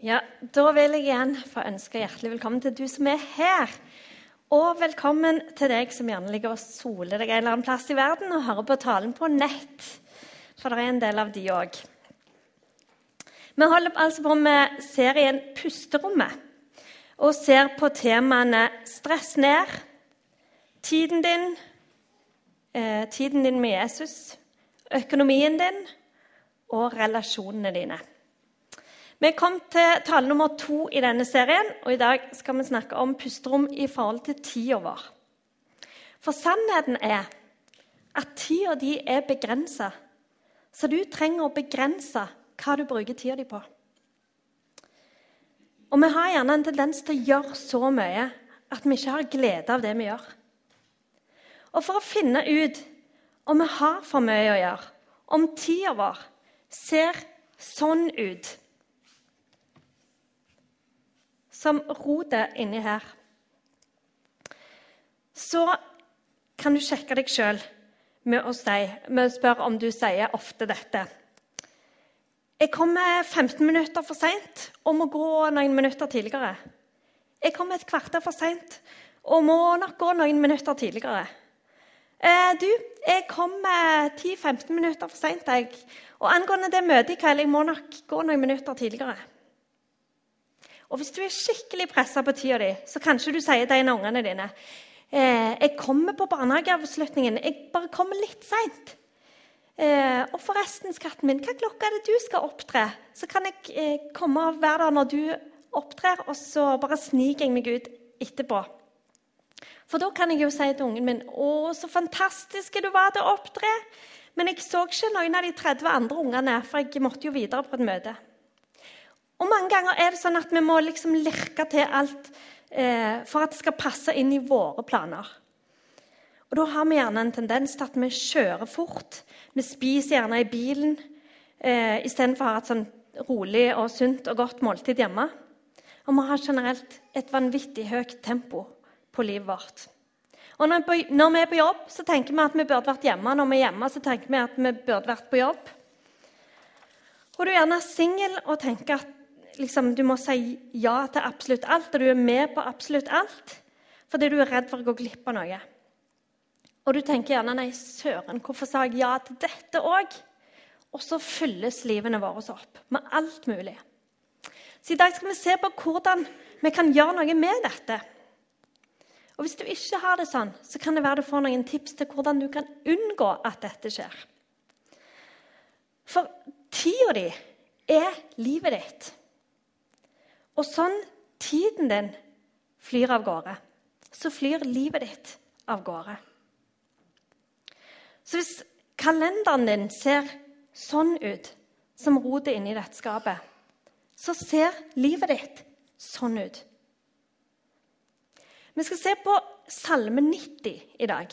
Ja, Da vil jeg igjen få ønske hjertelig velkommen til du som er her. Og velkommen til deg som gjerne ligger og soler deg en eller annen plass i verden og hører på talen på nett. For det er en del av de òg. Vi holder altså på med serien Pusterommet og ser på temaene stress ned, tiden din, eh, tiden din med Jesus, økonomien din og relasjonene dine. Vi kom til tale nummer to i denne serien, og i dag skal vi snakke om pusterom i forhold til tida vår. For sannheten er at tida di er begrensa, så du trenger å begrense hva du bruker tida di på. Og vi har gjerne en tendens til å gjøre så mye at vi ikke har glede av det vi gjør. Og for å finne ut om vi har for mye å gjøre, om tida vår ser sånn ut som roter inni her, så kan du sjekke deg sjøl med, si, med å spørre om du sier ofte dette. Jeg kommer 15 minutter for seint og må gå noen minutter tidligere. Jeg kommer et kvarter for seint og må nok gå noen minutter tidligere. Eh, du, jeg kommer 10-15 minutter for seint, Og angående det møtet i kveld, jeg må nok gå noen minutter tidligere. Og hvis du er skikkelig pressa på tida di, så kanskje du sier til en av ungene dine eh, 'Jeg kommer på barnehageavslutningen. Jeg bare kommer litt seint.' Eh, og forresten, skatten min, hva klokka er det du skal opptre? Så kan jeg eh, komme og være der når du opptrer, og så bare sniker jeg meg ut etterpå. For da kan jeg jo si til ungen min 'Å, så fantastisk du var til å opptre.' Men jeg så ikke noen av de 30 andre ungene, for jeg måtte jo videre på et møte. Og mange ganger er det sånn at vi må liksom lirke til alt eh, for at det skal passe inn i våre planer. Og Da har vi gjerne en tendens til at vi kjører fort. Vi spiser gjerne i bilen eh, istedenfor å ha et sånn rolig og sunt og godt måltid hjemme. Og vi har generelt et vanvittig høyt tempo på livet vårt. Og når vi er på jobb, så tenker vi at vi burde vært hjemme. Når vi er hjemme, så tenker vi at vi burde vært på jobb. Og du er gjerne singel og tenker at liksom, du må si ja til absolutt alt, og du er med på absolutt alt fordi du er redd for å gå glipp av noe. Og du tenker gjerne 'nei, søren, hvorfor sa jeg ja til dette òg?' Og så fylles livene våre opp med alt mulig. Så i dag skal vi se på hvordan vi kan gjøre noe med dette. Og Hvis du ikke har det sånn, så kan det være du får noen tips til hvordan du kan unngå at dette skjer. For tida di er livet ditt. Og sånn tiden din flyr av gårde, så flyr livet ditt av gårde. Så hvis kalenderen din ser sånn ut som rotet inni dette skapet, så ser livet ditt sånn ut. Vi skal se på Salme 90 i dag.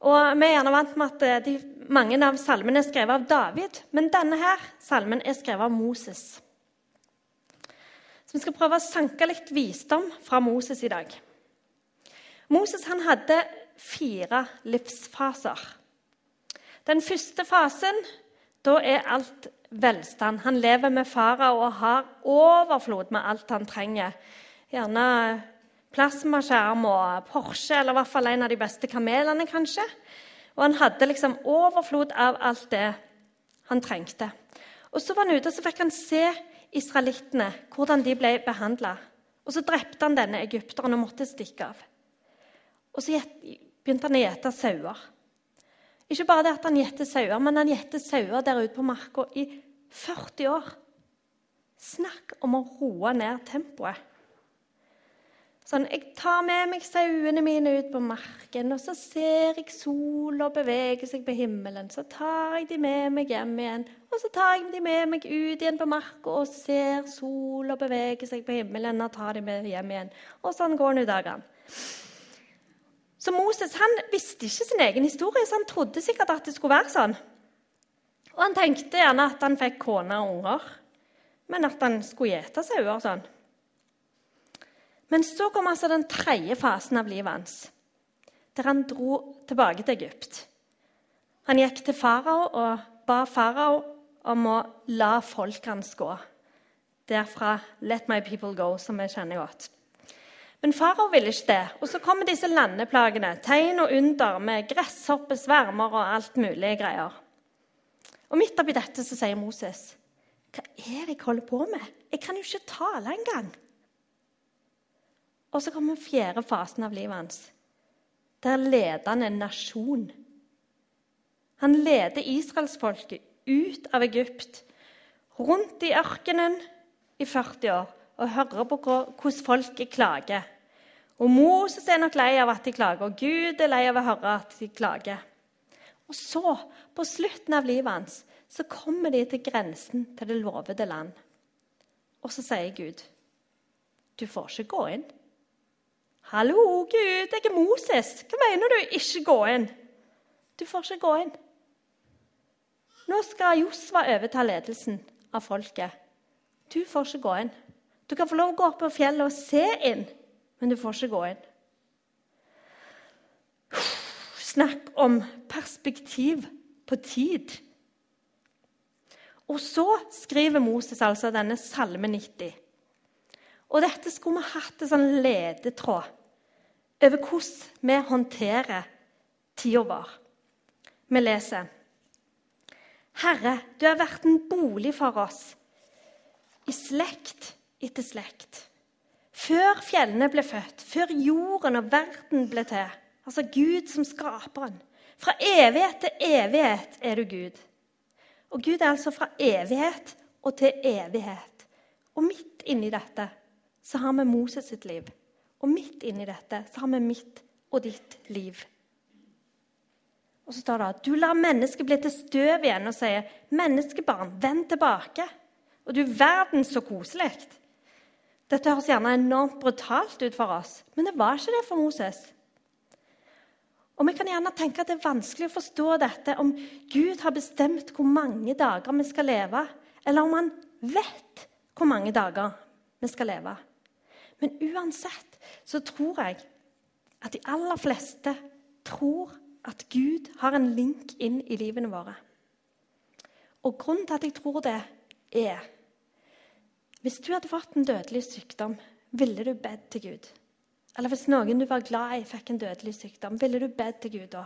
Og Vi er gjerne vant med at eh, de, mange av salmene er skrevet av David, men denne her salmen er skrevet av Moses. Så vi skal prøve å sanke litt visdom fra Moses i dag. Moses han hadde fire livsfaser. Den første fasen, da er alt velstand. Han lever med farao og har overflod med alt han trenger. Gjerne plasmaskjerm og Porsche, eller i hvert fall en av de beste kamelene, kanskje. Og han hadde liksom overflod av alt det han trengte. Og så var han ute og så fikk han se israelittene, hvordan de ble behandla. Og så drepte han denne egypteren og måtte stikke av. Og så begynte han å gjete sauer. Ikke bare det at han gjette sauer, men han gjette sauer der ute på marka i 40 år. Snakk om å roe ned tempoet. Sånn, Jeg tar med meg sauene mine ut på marken, og så ser jeg sola bevege seg på himmelen. Så tar jeg de med meg hjem igjen, og så tar jeg de med meg ut igjen på marka og ser sola bevege seg på himmelen og tar de med hjem igjen. Og sånn går nå dagene. Så Moses han visste ikke sin egen historie, så han trodde sikkert at det skulle være sånn. Og han tenkte gjerne at han fikk kone og unger, men at han skulle gjete sauer sånn. Men så kom altså den tredje fasen av livet hans, der han dro tilbake til Egypt. Han gikk til farao og ba farao om å la folket hans gå. derfra 'Let my people go', som vi kjenner godt. Men farao ville ikke det. Og så kommer disse landeplagene. Tegn og under med gresshopper, svermer og alt mulig greier. Og midt oppi dette så sier Moses, 'Hva er det jeg holder på med? Jeg kan jo ikke tale engang.' Og så kommer fjerde fasen av livet hans. Der leder han en nasjon. Han leder israelsfolket ut av Egypt, rundt i ørkenen i 40 år og hører på hvordan folket klager. Og Moses er nok lei av at de klager, og Gud er lei av å høre at de klager. Og så, på slutten av livet hans, så kommer de til grensen til det lovede land. Og så sier Gud, 'Du får ikke gå inn.' 'Hallo, Gud, jeg er Moses. Hva mener du? Ikke gå inn.' 'Du får ikke gå inn.' Nå skal Josva overta ledelsen av folket. Du får ikke gå inn. Du kan få lov å gå opp på fjellet og se inn, men du får ikke gå inn. Snakk om perspektiv på tid. Og så skriver Moses altså denne Salme 90. Og dette skulle vi hatt en sånn ledetråd over hvordan vi håndterer tida vår. Vi leser Herre, du har vært en bolig for oss i slekt etter slekt. Før fjellene ble født, før jorden og verden ble til. Altså Gud som skaperen. Fra evighet til evighet er du Gud. Og Gud er altså fra evighet og til evighet. Og midt inni dette så har vi Moses sitt liv. Og midt inni dette så har vi mitt og ditt liv. Og så står det at du lar mennesket bli til støv igjen og sier, 'Menneskebarn, vend tilbake.' Og du verden så koselig. Dette høres gjerne enormt brutalt ut for oss, men det var ikke det for Moses. Og Vi kan gjerne tenke at det er vanskelig å forstå dette om Gud har bestemt hvor mange dager vi skal leve, eller om han vet hvor mange dager vi skal leve. Men uansett så tror jeg at de aller fleste tror at Gud har en link inn i livene våre. Og grunnen til at jeg tror det, er hvis du hadde fått en dødelig sykdom, ville du bedt til Gud? Eller hvis noen du var glad i, fikk en dødelig sykdom, ville du bedt til Gud da?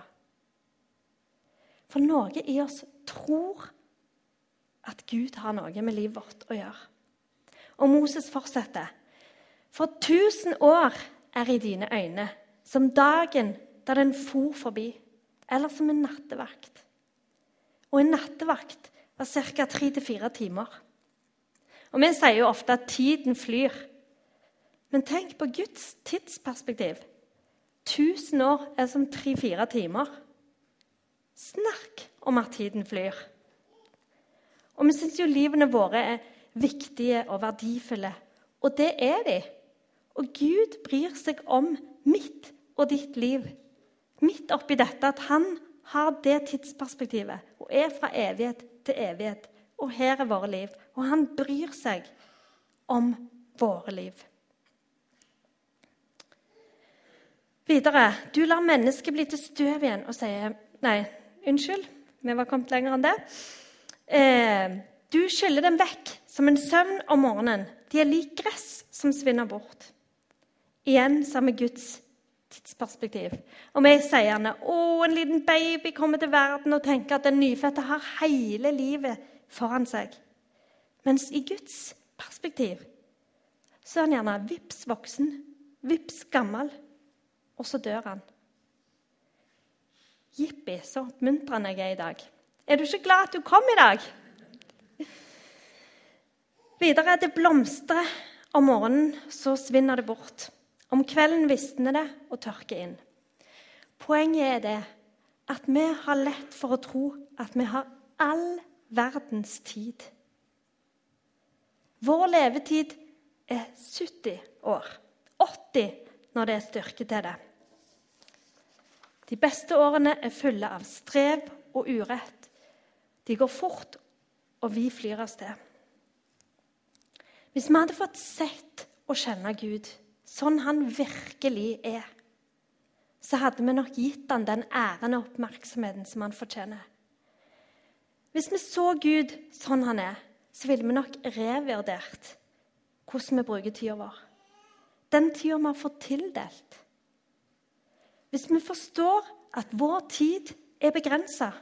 For noe i oss tror at Gud har noe med livet vårt å gjøre. Og Moses fortsetter. For tusen år er i dine øyne som dagen da den for forbi, eller som en nattevakt. Og en nattevakt var ca. tre til fire timer. Og Vi sier jo ofte at tiden flyr. Men tenk på Guds tidsperspektiv. 1000 år er som tre-fire timer. Snakk om at tiden flyr. Og vi syns jo livene våre er viktige og verdifulle. Og det er de. Og Gud bryr seg om mitt og ditt liv. Midt oppi dette at han har det tidsperspektivet og er fra evighet til evighet og her er våre liv. Og han bryr seg om våre liv. Videre. Du lar mennesket bli til støv igjen og sier Nei, unnskyld, vi var kommet lenger enn det. Eh, du skyller dem vekk som en søvn om morgenen. De er lik gress som svinner bort. Igjen så har vi Guds tidsperspektiv. Og vi sier gjerne 'Å, en liten baby kommer til verden', og tenker at den nyfødte har hele livet foran seg. Mens i Guds perspektiv så er han gjerne vips voksen, vips gammel, og så dør han. Jippi, så oppmuntrende jeg er i dag. Er du ikke glad at du kom i dag? Videre er det blomstrer. Om morgenen så svinner det bort. Om kvelden visner det og tørker inn. Poenget er det at vi har lett for å tro at vi har all verdens tid. Vår levetid er 70 år. 80 når det er styrke til det. De beste årene er fulle av strev og urett. De går fort, og vi flyr av sted. Hvis vi hadde fått sett og kjenne Gud sånn han virkelig er, så hadde vi nok gitt han den æren og oppmerksomheten som han fortjener. Hvis vi så Gud sånn han er, så ville vi nok revurdert hvordan vi bruker tida vår. Den tida vi har fått tildelt. Hvis vi forstår at vår tid er begrensa,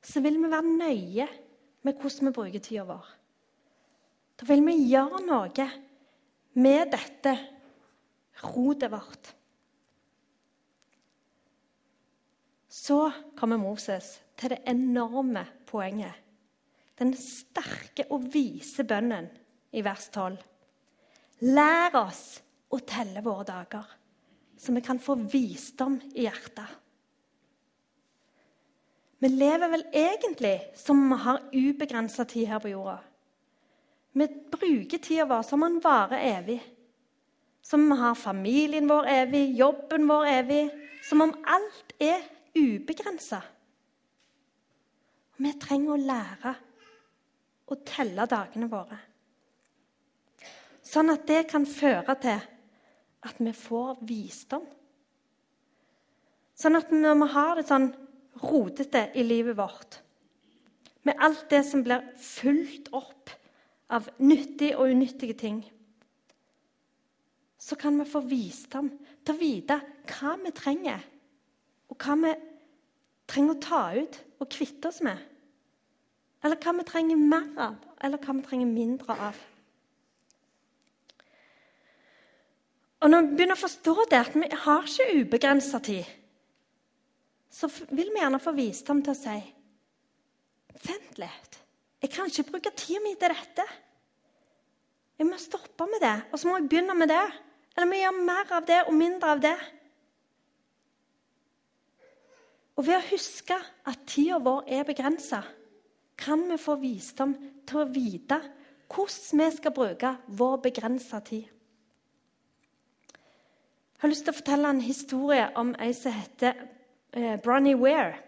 så vil vi være nøye med hvordan vi bruker tida vår. Da vil vi gjøre noe med dette rotet vårt. Så kommer Moses til det enorme poenget. Den sterke og vise bønnen i vers 12. Lær oss å telle våre dager, så vi kan få visdom i hjertet. Vi lever vel egentlig som om vi har ubegrensa tid her på jorda. Vi bruker tida vår som om den varer evig. Som om vi har familien vår evig, jobben vår evig. Som om alt er ubegrensa. Vi trenger å lære å telle dagene våre. Sånn at det kan føre til at vi får visdom. Sånn at når vi har det sånn rotete i livet vårt, med alt det som blir fulgt opp av nyttige og unyttige ting, så kan vi få visdom til å vite hva vi trenger, og hva vi trenger å ta ut og kvitte oss med. Eller hva vi trenger mer av, eller hva vi trenger mindre av. Og Når vi begynner å forstå det, at vi har ikke ubegrensa tid, så vil vi gjerne få visdom til å si Vent litt. Jeg kan ikke bruke tida mi til dette. Jeg må stoppe med det, og så må jeg begynne med det. Eller vi gjør mer av det og mindre av det. Og ved å huske at tida vår er begrensa, kan vi få visdom til å vite hvordan vi skal bruke vår begrensa tid. Jeg har lyst til å fortelle en historie om ei som heter eh, Bronnie Ware.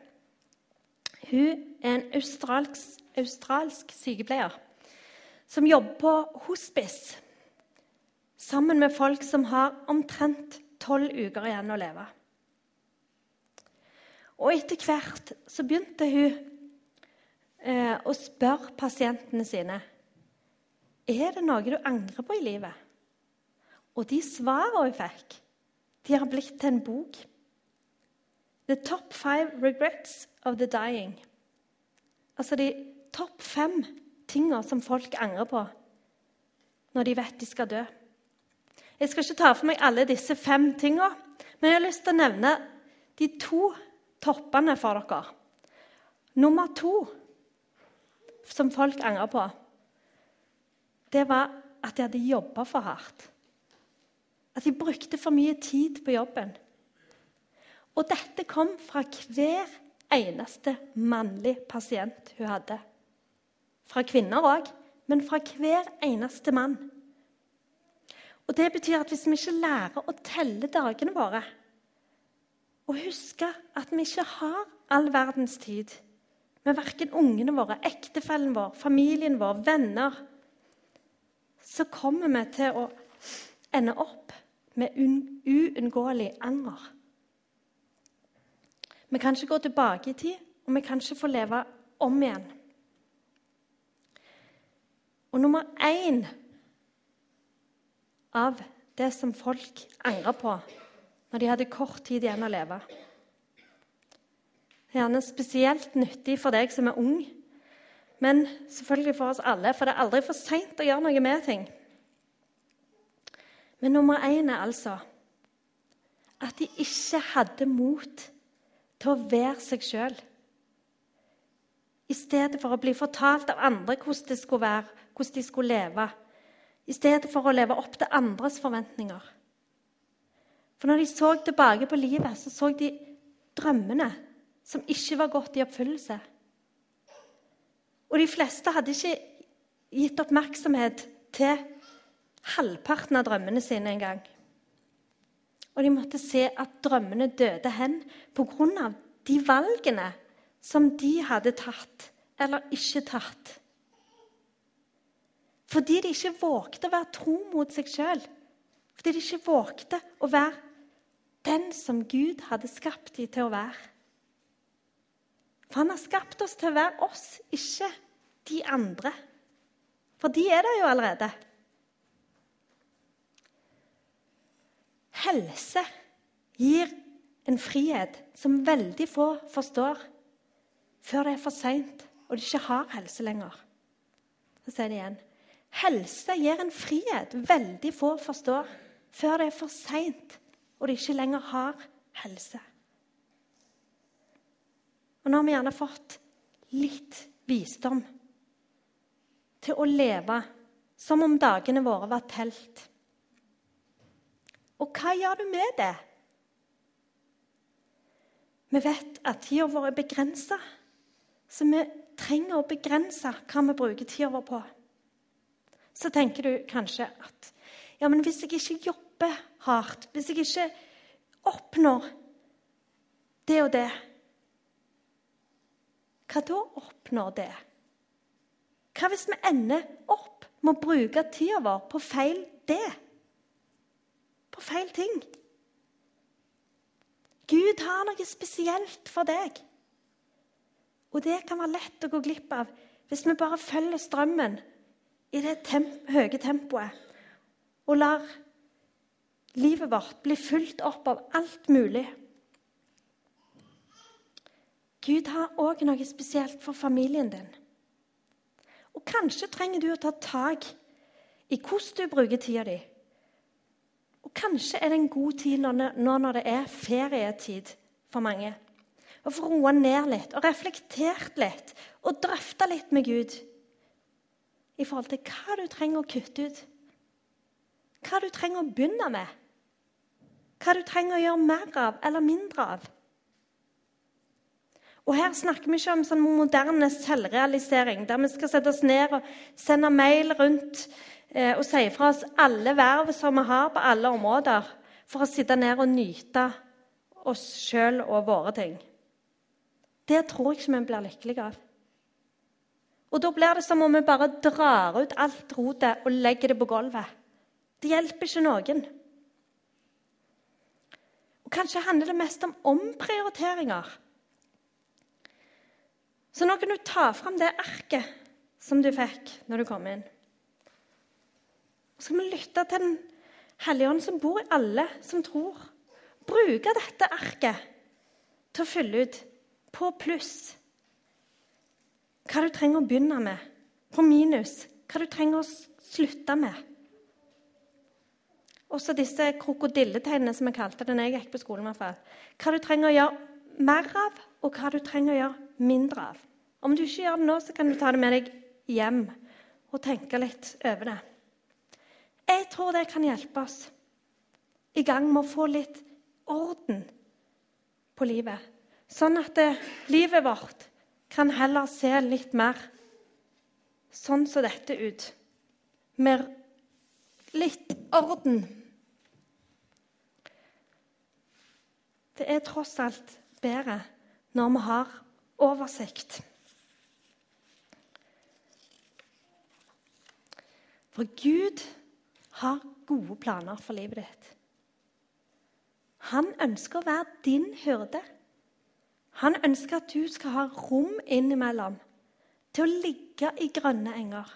Hun er en australsk, australsk sykepleier som jobber på hospice sammen med folk som har omtrent tolv uker igjen å leve. Og etter hvert så begynte hun eh, å spørre pasientene sine er det noe du angrer på i livet. Og de svarene hun fikk, de har blitt til en bok. The top five regrets of the dying. Altså de topp fem tingene som folk angrer på når de vet de skal dø. Jeg skal ikke ta for meg alle disse fem tingene, men jeg har lyst til å nevne de to toppene for dere. Nummer to som folk angrer på, det var at de hadde jobba for hardt. At de brukte for mye tid på jobben. Og dette kom fra hver eneste mannlig pasient hun hadde. Fra kvinner òg, men fra hver eneste mann. Og Det betyr at hvis vi ikke lærer å telle dagene våre, og huske at vi ikke har all verdens tid med verken ungene våre, ektefellen vår, familien vår, venner, så kommer vi til å ende opp med uunngåelig anger. Vi kan ikke gå tilbake i tid, og vi kan ikke få leve om igjen. Og nummer én av det som folk angrer på når de hadde kort tid igjen å leve. Er gjerne spesielt nyttig for deg som er ung, men selvfølgelig for oss alle, for det er aldri for seint å gjøre noe med ting. Men nummer én er altså at de ikke hadde mot til å være seg sjøl. I stedet for å bli fortalt av andre hvordan det skulle være, hvordan de skulle leve. I stedet for å leve opp til andres forventninger. For når de så tilbake på livet, så så de drømmene som ikke var gått i oppfyllelse. Og de fleste hadde ikke gitt oppmerksomhet til halvparten av drømmene sine engang. Og de måtte se at drømmene døde hen pga. de valgene som de hadde tatt eller ikke tatt. Fordi de ikke vågte å være tro mot seg sjøl. Fordi de ikke vågte å være den som Gud hadde skapt dem til å være. For han har skapt oss til å være oss, ikke de andre. For de er der jo allerede. Helse gir en frihet som veldig få forstår før det er for seint og de ikke har helse lenger. Så sier det igjen. Helse gir en frihet veldig få forstår før det er for seint og de ikke lenger har helse. Og nå har vi gjerne fått litt visdom til å leve som om dagene våre var telt. Og hva gjør du med det? Vi vet at tida vår er begrensa, så vi trenger å begrense hva vi bruker tida vår på. Så tenker du kanskje at ja, men hvis jeg ikke jobber hardt, hvis jeg ikke oppnår det og det Hva da oppnår det? Hva hvis vi ender opp med å bruke tida vår på feil det? på feil ting. Gud har noe spesielt for deg. Og det kan være lett å gå glipp av hvis vi bare følger strømmen i det temp høye tempoet og lar livet vårt bli fulgt opp av alt mulig. Gud har òg noe spesielt for familien din. Og kanskje trenger du å ta tak i hvordan du bruker tida di. Og kanskje er det en god tid nå når det er ferietid for mange. Å få roa ned litt og reflektert litt og drøfta litt med Gud i forhold til hva du trenger å kutte ut. Hva du trenger å begynne med. Hva du trenger å gjøre mer av eller mindre av. Og Her snakker vi ikke om sånn moderne selvrealisering, der vi skal sette oss ned og sende mail rundt Eh, og si fra oss alle verv som vi har på alle områder, for å sitte ned og nyte oss sjøl og våre ting. Det tror jeg ikke vi blir lykkelige av. Og Da blir det som om vi bare drar ut alt rotet og legger det på gulvet. Det hjelper ikke noen. Og Kanskje handler det mest om omprioriteringer. Så nå kan du ta fram det arket som du fikk når du kom inn. Så skal vi lytte til Den hellige ånd som bor i alle som tror. Bruke dette arket til å fylle ut på pluss hva du trenger å begynne med, på minus hva du trenger å slutte med. Også disse krokodilletegnene som jeg kalte det da jeg gikk på skolen. i hvert fall. Hva du trenger å gjøre mer av, og hva du trenger å gjøre mindre av. Om du ikke gjør det nå, så kan du ta det med deg hjem og tenke litt over det. Jeg tror det kan hjelpe oss i gang med å få litt orden på livet. Sånn at det, livet vårt kan heller se litt mer sånn som dette ut. Med litt orden. Det er tross alt bedre når vi har oversikt. For Gud har gode planer for livet ditt. Han ønsker å være din hyrde. Han ønsker at du skal ha rom innimellom til å ligge i grønne enger,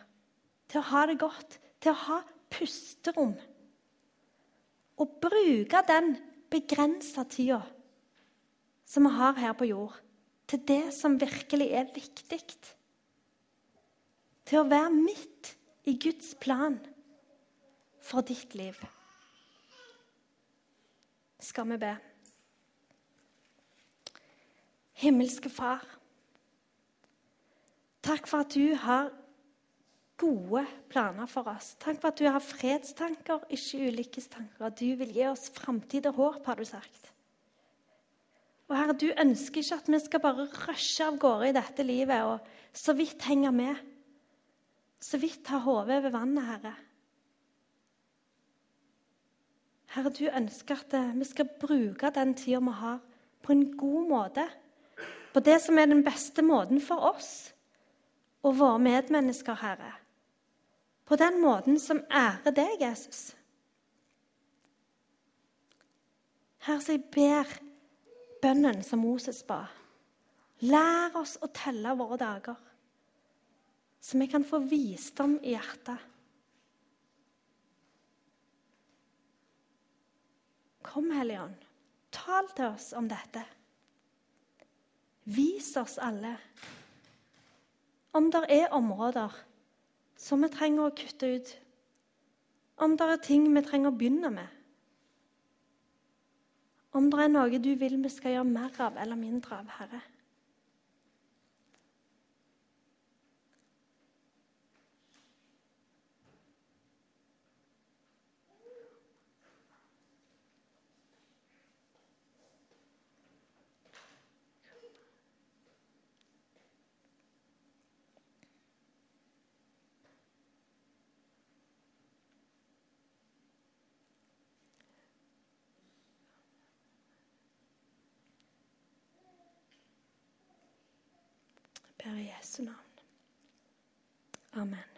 til å ha det godt, til å ha pusterom. Og bruke den begrensa tida som vi har her på jord, til det som virkelig er viktig. Til å være midt i Guds plan for ditt liv. Skal vi be? Himmelske Far. Takk for at du har gode planer for oss. Takk for at du har fredstanker, ikke ulykkestanker. At du vil gi oss framtid og håp, har du sagt. Og Herre, du ønsker ikke at vi skal bare rushe av gårde i dette livet og så vidt henge med. Så vidt ha hodet over vannet, Herre. Herre, du ønsker at eh, vi skal bruke den tida vi har, på en god måte. På det som er den beste måten for oss og våre medmennesker, Herre. På den måten som ærer deg, Jesus. Herre, så jeg ber bønnen som Moses ba. Lær oss å telle våre dager, så vi kan få visdom i hjertet. Kom, Hellige Ånd, tal til oss om dette. Vis oss alle om det er områder som vi trenger å kutte ut. Om det er ting vi trenger å begynne med. Om det er noe du vil vi skal gjøre mer av eller mindre av, Herre. I Jesu navn. Amen.